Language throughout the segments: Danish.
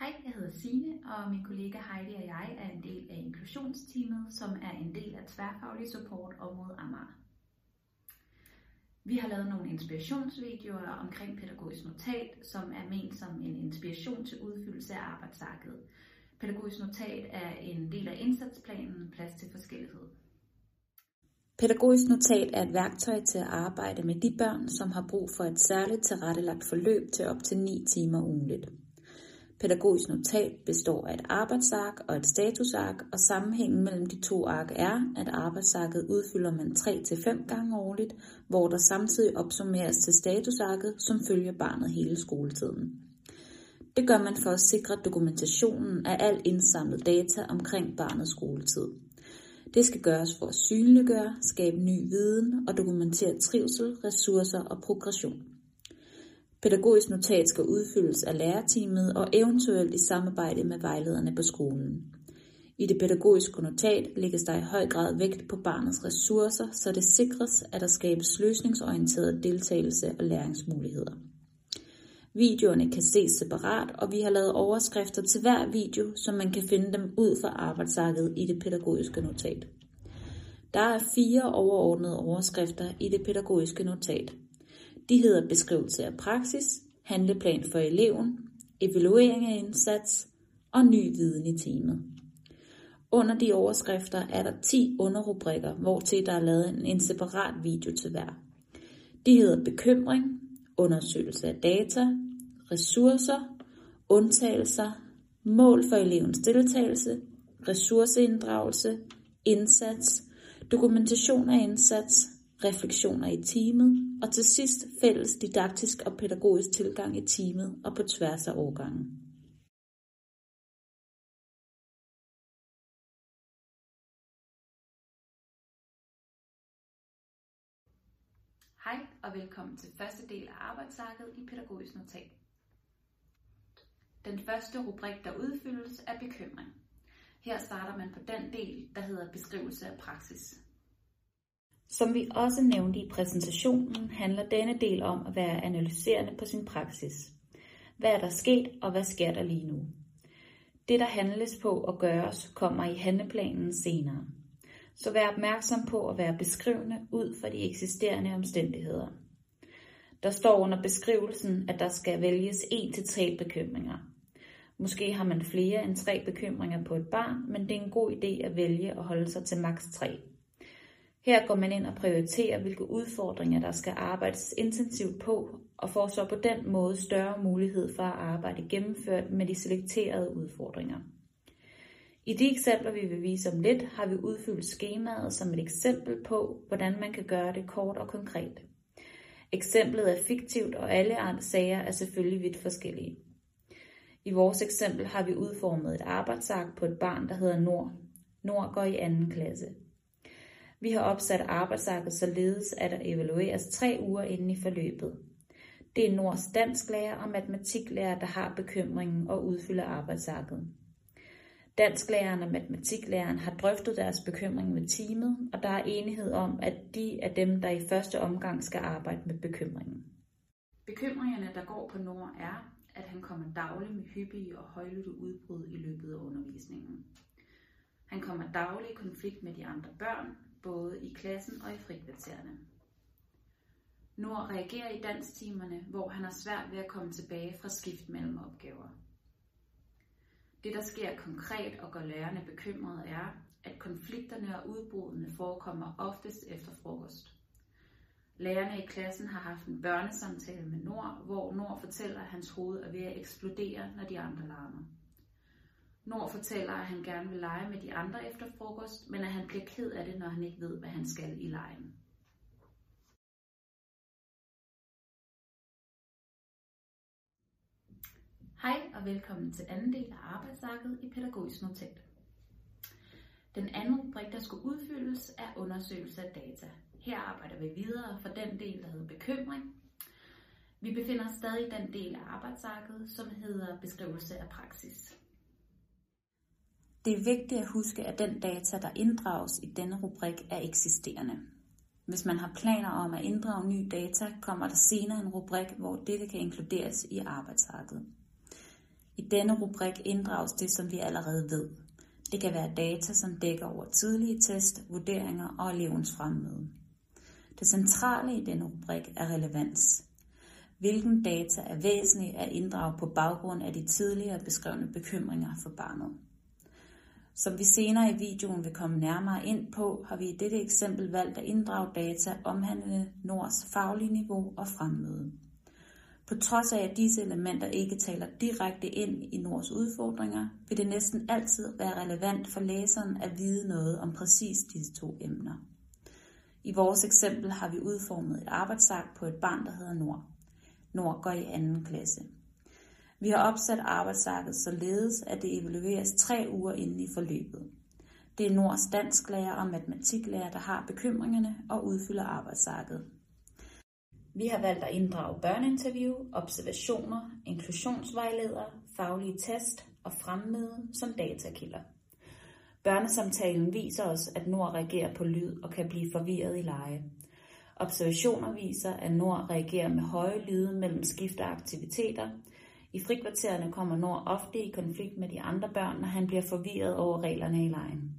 Hej, jeg hedder Sine, og min kollega Heidi og jeg er en del af inklusionsteamet, som er en del af tværfaglig support område Amager. Vi har lavet nogle inspirationsvideoer omkring pædagogisk notat, som er ment som en inspiration til udfyldelse af arbejdsarket. Pædagogisk notat er en del af indsatsplanen Plads til forskellighed. Pædagogisk notat er et værktøj til at arbejde med de børn, som har brug for et særligt tilrettelagt forløb til op til 9 timer ugenligt. Pædagogisk notat består af et arbejdsark og et statusark, og sammenhængen mellem de to ark er, at arbejdsarket udfylder man 3-5 gange årligt, hvor der samtidig opsummeres til statusarket, som følger barnet hele skoletiden. Det gør man for at sikre dokumentationen af al indsamlet data omkring barnets skoletid. Det skal gøres for at synliggøre, skabe ny viden og dokumentere trivsel, ressourcer og progression. Pædagogisk notat skal udfyldes af lærerteamet og eventuelt i samarbejde med vejlederne på skolen. I det pædagogiske notat lægges der i høj grad vægt på barnets ressourcer, så det sikres, at der skabes løsningsorienteret deltagelse og læringsmuligheder. Videoerne kan ses separat, og vi har lavet overskrifter til hver video, så man kan finde dem ud fra arbejdsarket i det pædagogiske notat. Der er fire overordnede overskrifter i det pædagogiske notat. De hedder beskrivelse af praksis, handleplan for eleven, evaluering af indsats og ny viden i teamet. Under de overskrifter er der 10 underrubrikker, hvor til der er lavet en, en separat video til hver. De hedder bekymring, undersøgelse af data, ressourcer, undtagelser, mål for elevens deltagelse, ressourceinddragelse, indsats, dokumentation af indsats, refleksioner i teamet og til sidst fælles didaktisk og pædagogisk tilgang i teamet og på tværs af årgangen. Hej og velkommen til første del af arbejdsarket i pædagogisk notat. Den første rubrik, der udfyldes, er bekymring. Her starter man på den del, der hedder beskrivelse af praksis. Som vi også nævnte i præsentationen, handler denne del om at være analyserende på sin praksis. Hvad er der sket, og hvad sker der lige nu? Det, der handles på og gøres, kommer i handleplanen senere. Så vær opmærksom på at være beskrivende ud fra de eksisterende omstændigheder. Der står under beskrivelsen, at der skal vælges 1-3 bekymringer. Måske har man flere end tre bekymringer på et barn, men det er en god idé at vælge at holde sig til maks 3. Her går man ind og prioriterer, hvilke udfordringer der skal arbejdes intensivt på, og får så på den måde større mulighed for at arbejde gennemført med de selekterede udfordringer. I de eksempler, vi vil vise om lidt, har vi udfyldt skemaet som et eksempel på, hvordan man kan gøre det kort og konkret. Eksemplet er fiktivt, og alle andre sager er selvfølgelig vidt forskellige. I vores eksempel har vi udformet et arbejdsark på et barn, der hedder Nord. Nord går i anden klasse. Vi har opsat arbejdsarket således, at der evalueres tre uger inden i forløbet. Det er Nords dansklærer og matematiklærer, der har bekymringen og udfylder arbejdsarket. Dansklæreren og matematiklæreren har drøftet deres bekymring med teamet, og der er enighed om, at de er dem, der i første omgang skal arbejde med bekymringen. Bekymringerne, der går på Nord, er, at han kommer dagligt med hyppige og højlytte udbrud i løbet af undervisningen. Han kommer dagligt i konflikt med de andre børn, både i klassen og i frikvartererne. Nord reagerer i danstimerne, hvor han har svært ved at komme tilbage fra skift mellem opgaver. Det, der sker konkret og gør lærerne bekymrede, er, at konflikterne og udbruddene forekommer oftest efter frokost. Lærerne i klassen har haft en børnesamtale med Nord, hvor Nord fortæller, at hans hoved er ved at eksplodere, når de andre larmer. Nord fortæller, at han gerne vil lege med de andre efter frokost, men at han bliver ked af det, når han ikke ved, hvad han skal i lejen. Hej og velkommen til anden del af arbejdsarket i pædagogisk notat. Den anden rubrik, der skal udfyldes, er undersøgelse af data. Her arbejder vi videre for den del, der hedder bekymring. Vi befinder os stadig i den del af arbejdsarket, som hedder beskrivelse af praksis. Det er vigtigt at huske, at den data, der inddrages i denne rubrik, er eksisterende. Hvis man har planer om at inddrage ny data, kommer der senere en rubrik, hvor dette kan inkluderes i arbejdsarket. I denne rubrik inddrages det, som vi allerede ved. Det kan være data, som dækker over tidlige test, vurderinger og elevens fremmøde. Det centrale i denne rubrik er relevans. Hvilken data er væsentlig at inddrage på baggrund af de tidligere beskrevne bekymringer for barnet. Som vi senere i videoen vil komme nærmere ind på, har vi i dette eksempel valgt at inddrage data omhandlende Nords faglige niveau og fremmøde. På trods af, at disse elementer ikke taler direkte ind i Nords udfordringer, vil det næsten altid være relevant for læseren at vide noget om præcis disse to emner. I vores eksempel har vi udformet et arbejdsark på et barn, der hedder Nord. Nord går i anden klasse. Vi har opsat arbejdsarket således, at det evalueres tre uger inden i forløbet. Det er Nords dansklærer og matematiklærer, der har bekymringerne og udfylder arbejdsarket. Vi har valgt at inddrage børneinterview, observationer, inklusionsvejledere, faglige test og fremmøde som datakilder. Børnesamtalen viser os, at Nord reagerer på lyd og kan blive forvirret i leje. Observationer viser, at Nord reagerer med høje lyde mellem skift af aktiviteter. I frikvartererne kommer Nord ofte i konflikt med de andre børn, når han bliver forvirret over reglerne i lejen.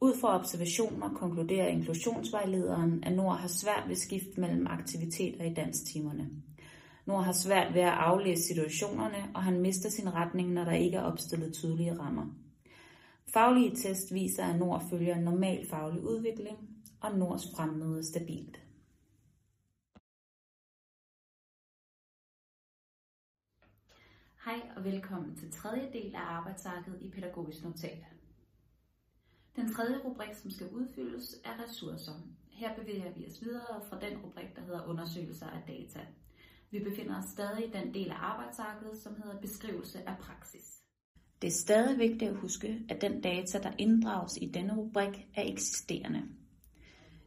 Ud fra observationer konkluderer inklusionsvejlederen, at Nord har svært ved skift mellem aktiviteter i danstimerne. Nord har svært ved at aflæse situationerne, og han mister sin retning, når der ikke er opstillet tydelige rammer. Faglige test viser, at Nord følger en normal faglig udvikling, og Nords fremmøde er stabilt. Hej og velkommen til tredje del af arbejdsarket i pædagogisk notat. Den tredje rubrik, som skal udfyldes, er ressourcer. Her bevæger vi os videre fra den rubrik, der hedder undersøgelser af data. Vi befinder os stadig i den del af arbejdsarket, som hedder beskrivelse af praksis. Det er stadig vigtigt at huske, at den data, der inddrages i denne rubrik, er eksisterende.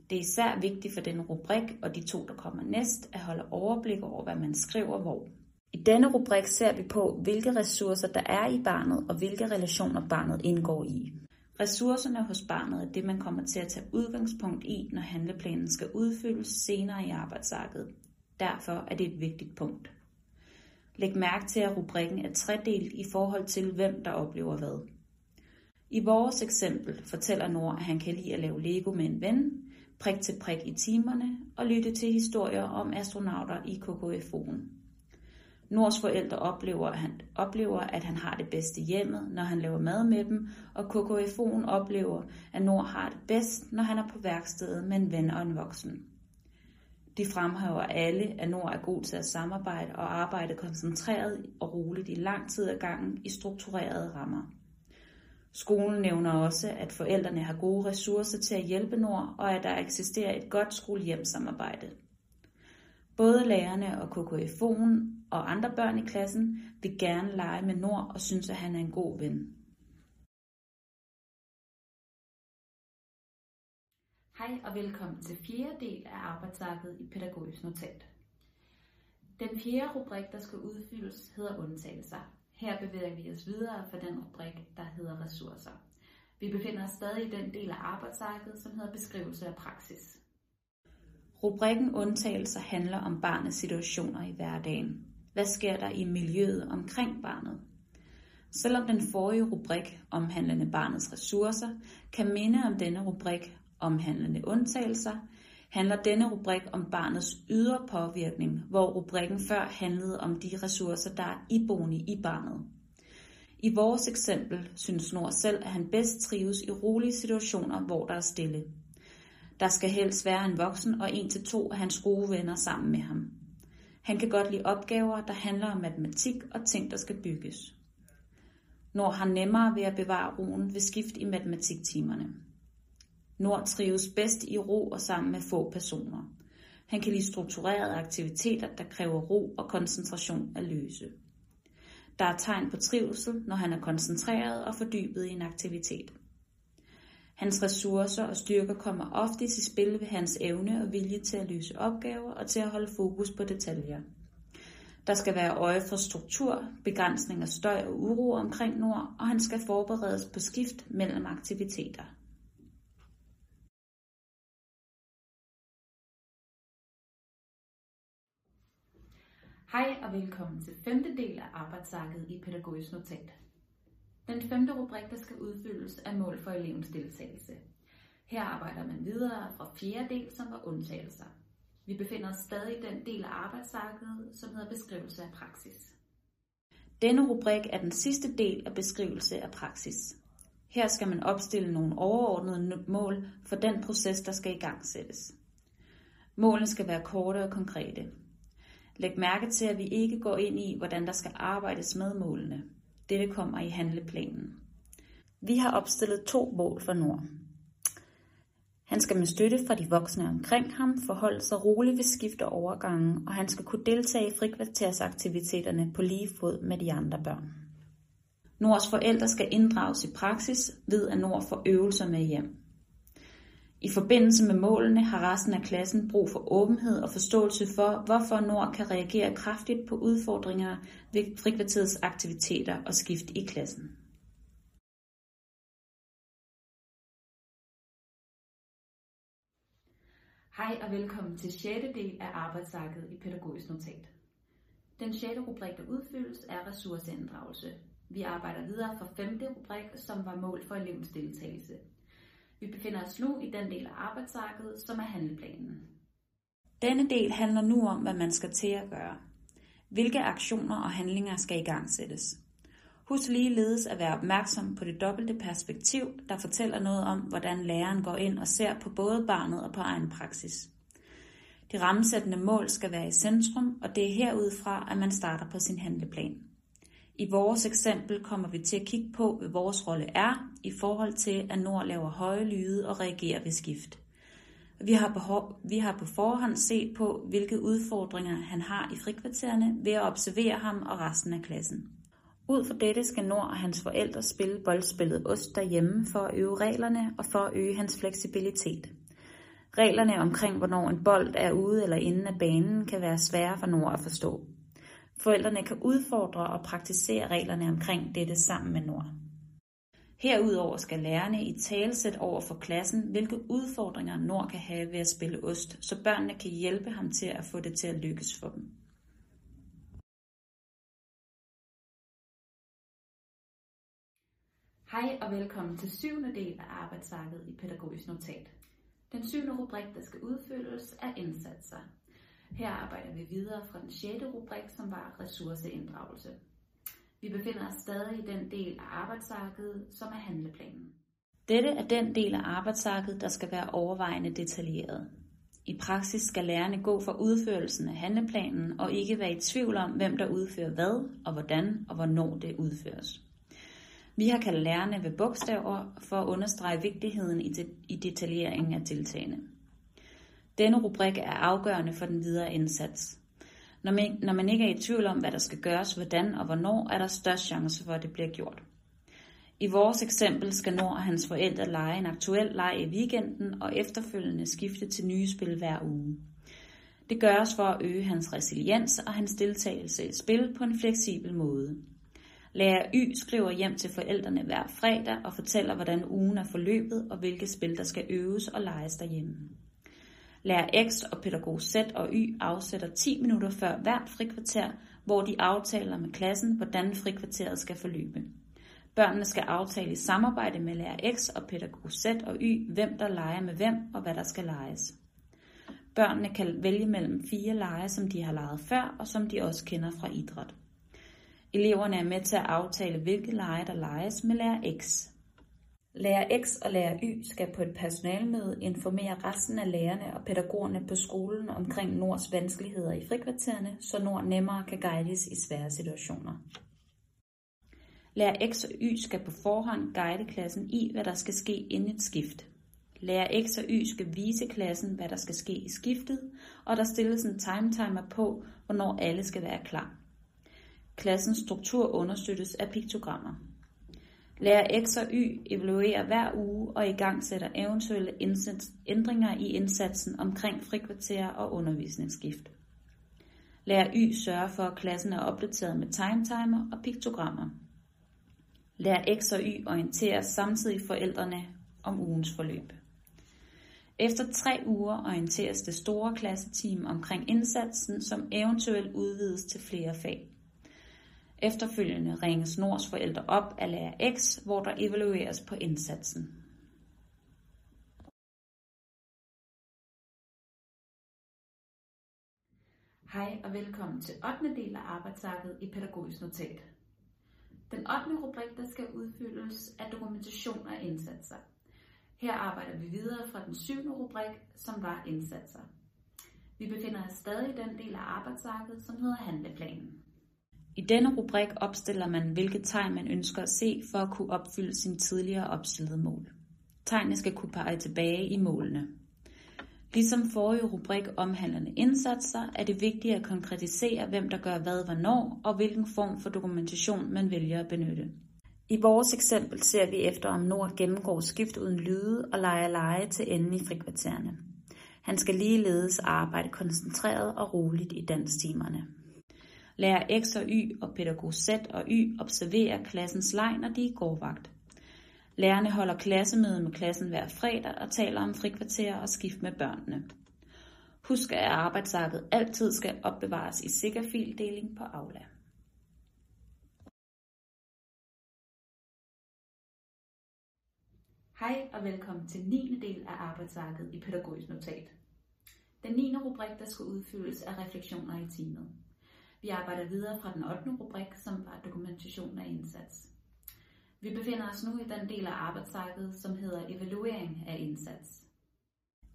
Det er især vigtigt for denne rubrik og de to, der kommer næst, at holde overblik over, hvad man skriver hvor. I denne rubrik ser vi på, hvilke ressourcer der er i barnet, og hvilke relationer barnet indgår i. Ressourcerne hos barnet er det, man kommer til at tage udgangspunkt i, når handleplanen skal udfyldes senere i arbejdsarket. Derfor er det et vigtigt punkt. Læg mærke til, at rubrikken er tredelt i forhold til, hvem der oplever hvad. I vores eksempel fortæller Nord, at han kan lide at lave Lego med en ven, prik til prik i timerne og lytte til historier om astronauter i KKFO'en. Nords forældre oplever, at han, oplever, at han har det bedste hjemmet, når han laver mad med dem, og KKFO'en oplever, at Nord har det bedst, når han er på værkstedet med en ven og en voksen. De fremhæver alle, at Nord er god til at samarbejde og arbejde koncentreret og roligt i lang tid ad gangen i strukturerede rammer. Skolen nævner også, at forældrene har gode ressourcer til at hjælpe Nord, og at der eksisterer et godt skole-hjem-samarbejde. Både lærerne og KKF'en og andre børn i klassen vil gerne lege med Nord og synes, at han er en god ven. Hej og velkommen til fjerde del af arbejdsarket i pædagogisk notat. Den fjerde rubrik, der skal udfyldes, hedder undtagelser. Her bevæger vi os videre fra den rubrik, der hedder ressourcer. Vi befinder os stadig i den del af arbejdsarket, som hedder beskrivelse af praksis. Rubrikken undtagelser handler om barnets situationer i hverdagen. Hvad sker der i miljøet omkring barnet? Selvom den forrige rubrik omhandlende barnets ressourcer kan minde om denne rubrik omhandlende undtagelser, handler denne rubrik om barnets ydre påvirkning, hvor rubrikken før handlede om de ressourcer, der er iboende i barnet. I vores eksempel synes Nord selv, at han bedst trives i rolige situationer, hvor der er stille. Der skal helst være en voksen og en til to af hans gode venner sammen med ham. Han kan godt lide opgaver, der handler om matematik og ting, der skal bygges. Nord har nemmere ved at bevare roen ved skift i matematiktimerne. Nord trives bedst i ro og sammen med få personer. Han kan lide strukturerede aktiviteter, der kræver ro og koncentration at løse. Der er tegn på trivsel, når han er koncentreret og fordybet i en aktivitet. Hans ressourcer og styrker kommer ofte i spil ved hans evne og vilje til at løse opgaver og til at holde fokus på detaljer. Der skal være øje for struktur, begrænsning af støj og uro omkring Nord, og han skal forberedes på skift mellem aktiviteter. Hej og velkommen til femte del af arbejdsarket i pædagogisk notat. Den femte rubrik, der skal udfyldes, er mål for elevens deltagelse. Her arbejder man videre fra fjerde del, som var undtagelser. Vi befinder os stadig i den del af arbejdsarket, som hedder beskrivelse af praksis. Denne rubrik er den sidste del af beskrivelse af praksis. Her skal man opstille nogle overordnede mål for den proces, der skal i gang sættes. Målene skal være korte og konkrete. Læg mærke til, at vi ikke går ind i, hvordan der skal arbejdes med målene. Dette kommer i handleplanen. Vi har opstillet to mål for Nord. Han skal med støtte fra de voksne omkring ham forholde sig roligt ved skift og overgangen, og han skal kunne deltage i frikvartersaktiviteterne på lige fod med de andre børn. Nords forældre skal inddrages i praksis ved, at Nord får øvelser med hjem. I forbindelse med målene har resten af klassen brug for åbenhed og forståelse for, hvorfor Nord kan reagere kraftigt på udfordringer ved frikvarterets aktiviteter og skift i klassen. Hej og velkommen til 6. del af arbejdsarket i pædagogisk notat. Den 6. rubrik, der udfyldes, er ressourceinddragelse. Vi arbejder videre fra 5. rubrik, som var mål for elevens deltagelse. Vi befinder os nu i den del af arbejdsarket, som er handleplanen. Denne del handler nu om, hvad man skal til at gøre. Hvilke aktioner og handlinger skal i gang sættes. Husk ligeledes at være opmærksom på det dobbelte perspektiv, der fortæller noget om, hvordan læreren går ind og ser på både barnet og på egen praksis. De rammesættende mål skal være i centrum, og det er herudfra, at man starter på sin handleplan. I vores eksempel kommer vi til at kigge på, hvad vores rolle er i forhold til, at Nord laver høje lyde og reagerer ved skift. Vi har, behov, vi har på forhånd set på, hvilke udfordringer han har i frikvartererne ved at observere ham og resten af klassen. Ud fra dette skal Nord og hans forældre spille boldspillet Ost derhjemme for at øve reglerne og for at øge hans fleksibilitet. Reglerne omkring, hvornår en bold er ude eller inde af banen, kan være svære for Nord at forstå. Forældrene kan udfordre og praktisere reglerne omkring dette sammen med Nord. Herudover skal lærerne i talesæt over for klassen, hvilke udfordringer Nord kan have ved at spille ost, så børnene kan hjælpe ham til at få det til at lykkes for dem. Hej og velkommen til syvende del af arbejdsarket i pædagogisk notat. Den syvende rubrik, der skal udfyldes, er indsatser. Her arbejder vi videre fra den sjette rubrik, som var ressourceinddragelse. Vi befinder os stadig i den del af arbejdsarket, som er handleplanen. Dette er den del af arbejdsarket, der skal være overvejende detaljeret. I praksis skal lærerne gå for udførelsen af handleplanen og ikke være i tvivl om, hvem der udfører hvad, og hvordan og hvornår det udføres. Vi har kaldt lærerne ved bogstaver for at understrege vigtigheden i detaljeringen af tiltagene. Denne rubrik er afgørende for den videre indsats. Når man, når man ikke er i tvivl om, hvad der skal gøres, hvordan og hvornår, er der størst chance for, at det bliver gjort. I vores eksempel skal Nord og hans forældre lege en aktuel leg i weekenden og efterfølgende skifte til nye spil hver uge. Det gøres for at øge hans resiliens og hans deltagelse i spil på en fleksibel måde. Lærer Y skriver hjem til forældrene hver fredag og fortæller, hvordan ugen er forløbet og hvilke spil, der skal øves og leges derhjemme. Lærer X og pædagog Z og Y afsætter 10 minutter før hvert frikvarter, hvor de aftaler med klassen, hvordan frikvarteret skal forløbe. Børnene skal aftale i samarbejde med lærer X og pædagog Z og Y, hvem der leger med hvem og hvad der skal leges. Børnene kan vælge mellem fire lege, som de har leget før og som de også kender fra idræt. Eleverne er med til at aftale, hvilke lege der leges med lærer X. Lærer X og lærer Y skal på et personalmøde informere resten af lærerne og pædagogerne på skolen omkring Nords vanskeligheder i frikvartererne, så Nord nemmere kan guides i svære situationer. Lærer X og Y skal på forhånd guide klassen i, hvad der skal ske inden et skift. Lærer X og Y skal vise klassen, hvad der skal ske i skiftet, og der stilles en timetimer på, hvornår alle skal være klar. Klassens struktur understøttes af piktogrammer. Lærer X og Y evaluerer hver uge og i gang sætter eventuelle ændringer i indsatsen omkring frikvarter og undervisningsskift. Lærer Y sørger for, at klassen er opdateret med timetimer og piktogrammer. Lærer X og Y orienterer samtidig forældrene om ugens forløb. Efter tre uger orienteres det store klasseteam omkring indsatsen, som eventuelt udvides til flere fag. Efterfølgende ringes Nords forældre op af lærer X, hvor der evalueres på indsatsen. Hej og velkommen til 8. del af arbejdsarket i pædagogisk notat. Den 8. rubrik, der skal udfyldes, er dokumentation af indsatser. Her arbejder vi videre fra den 7. rubrik, som var indsatser. Vi befinder os stadig i den del af arbejdsarket, som hedder handleplanen. I denne rubrik opstiller man, hvilke tegn man ønsker at se for at kunne opfylde sine tidligere opstillede mål. Tegnene skal kunne pege tilbage i målene. Ligesom forrige rubrik omhandlende indsatser, er det vigtigt at konkretisere, hvem der gør hvad hvornår, og hvilken form for dokumentation man vælger at benytte. I vores eksempel ser vi efter, om Nord gennemgår skift uden lyde og leger leje til enden i frikvartererne. Han skal ligeledes arbejde koncentreret og roligt i danstimerne. Lærer X og Y og pædagog Z og Y observerer klassens leg, når de er gårdvagt. Lærerne holder klassemøde med klassen hver fredag og taler om frikvarter og skift med børnene. Husk, at arbejdsarket altid skal opbevares i sikker fildeling på Aula. Hej og velkommen til 9. del af arbejdsarket i pædagogisk notat. Den 9. rubrik, der skal udfyldes, er refleksioner i teamet. Vi arbejder videre fra den 8. rubrik, som var dokumentation af indsats. Vi befinder os nu i den del af arbejdsarket, som hedder evaluering af indsats.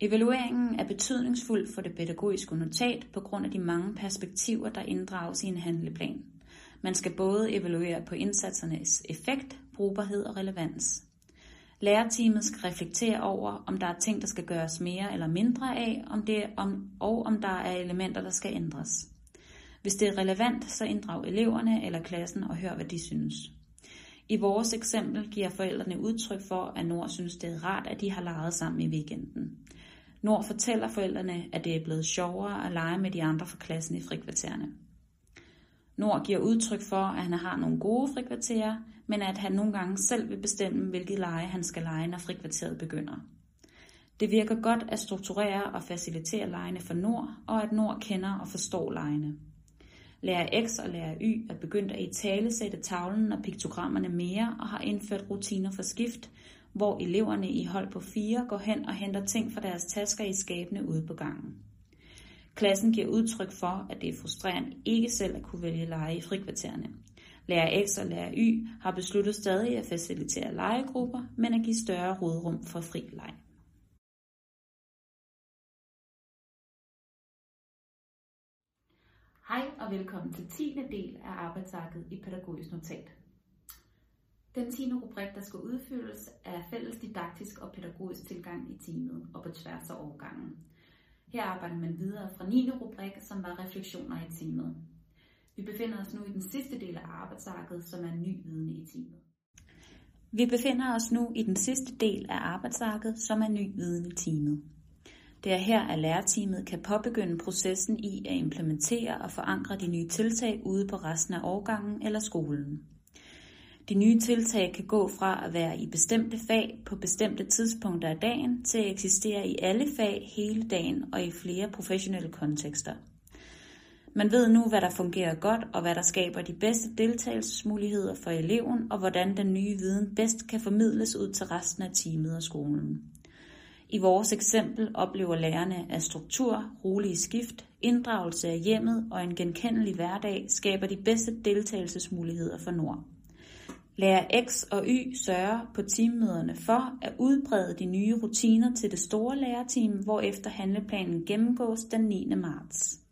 Evalueringen er betydningsfuld for det pædagogiske notat på grund af de mange perspektiver, der inddrages i en handleplan. Man skal både evaluere på indsatsernes effekt, brugbarhed og relevans. Lærerteamet skal reflektere over, om der er ting, der skal gøres mere eller mindre af, om det, om, og om der er elementer, der skal ændres. Hvis det er relevant, så inddrag eleverne eller klassen og hør, hvad de synes. I vores eksempel giver forældrene udtryk for, at Nord synes, det er rart, at de har leget sammen i weekenden. Nord fortæller forældrene, at det er blevet sjovere at lege med de andre fra klassen i frikvartererne. Nord giver udtryk for, at han har nogle gode frikvarterer, men at han nogle gange selv vil bestemme, hvilket leje han skal lege, når frikvarteret begynder. Det virker godt at strukturere og facilitere lejene for Nord, og at Nord kender og forstår lejene. Lærer X og lærer Y er begyndt at i tale sætte tavlen og piktogrammerne mere og har indført rutiner for skift, hvor eleverne i hold på fire går hen og henter ting fra deres tasker i skabene ude på gangen. Klassen giver udtryk for, at det er frustrerende ikke selv at kunne vælge lege i frikvartererne. Lærer X og lærer Y har besluttet stadig at facilitere legegrupper, men at give større rådrum for fri leg. Hej og velkommen til 10. del af arbejdsarket i pædagogisk notat. Den 10. rubrik, der skal udfyldes, er fælles didaktisk og pædagogisk tilgang i teamet og på tværs af årgangen. Her arbejder man videre fra 9. rubrik, som var refleksioner i teamet. Vi befinder os nu i den sidste del af arbejdsarket, som er ny viden i teamet. Vi befinder os nu i den sidste del af arbejdsarket, som er ny viden i teamet. Det er her, at lærerteamet kan påbegynde processen i at implementere og forankre de nye tiltag ude på resten af årgangen eller skolen. De nye tiltag kan gå fra at være i bestemte fag på bestemte tidspunkter af dagen til at eksistere i alle fag hele dagen og i flere professionelle kontekster. Man ved nu, hvad der fungerer godt og hvad der skaber de bedste deltagelsesmuligheder for eleven og hvordan den nye viden bedst kan formidles ud til resten af teamet og skolen. I vores eksempel oplever lærerne, at struktur, rolige skift, inddragelse af hjemmet og en genkendelig hverdag skaber de bedste deltagelsesmuligheder for Nord. Lærer X og Y sørger på teammøderne for at udbrede de nye rutiner til det store lærerteam, hvorefter handleplanen gennemgås den 9. marts.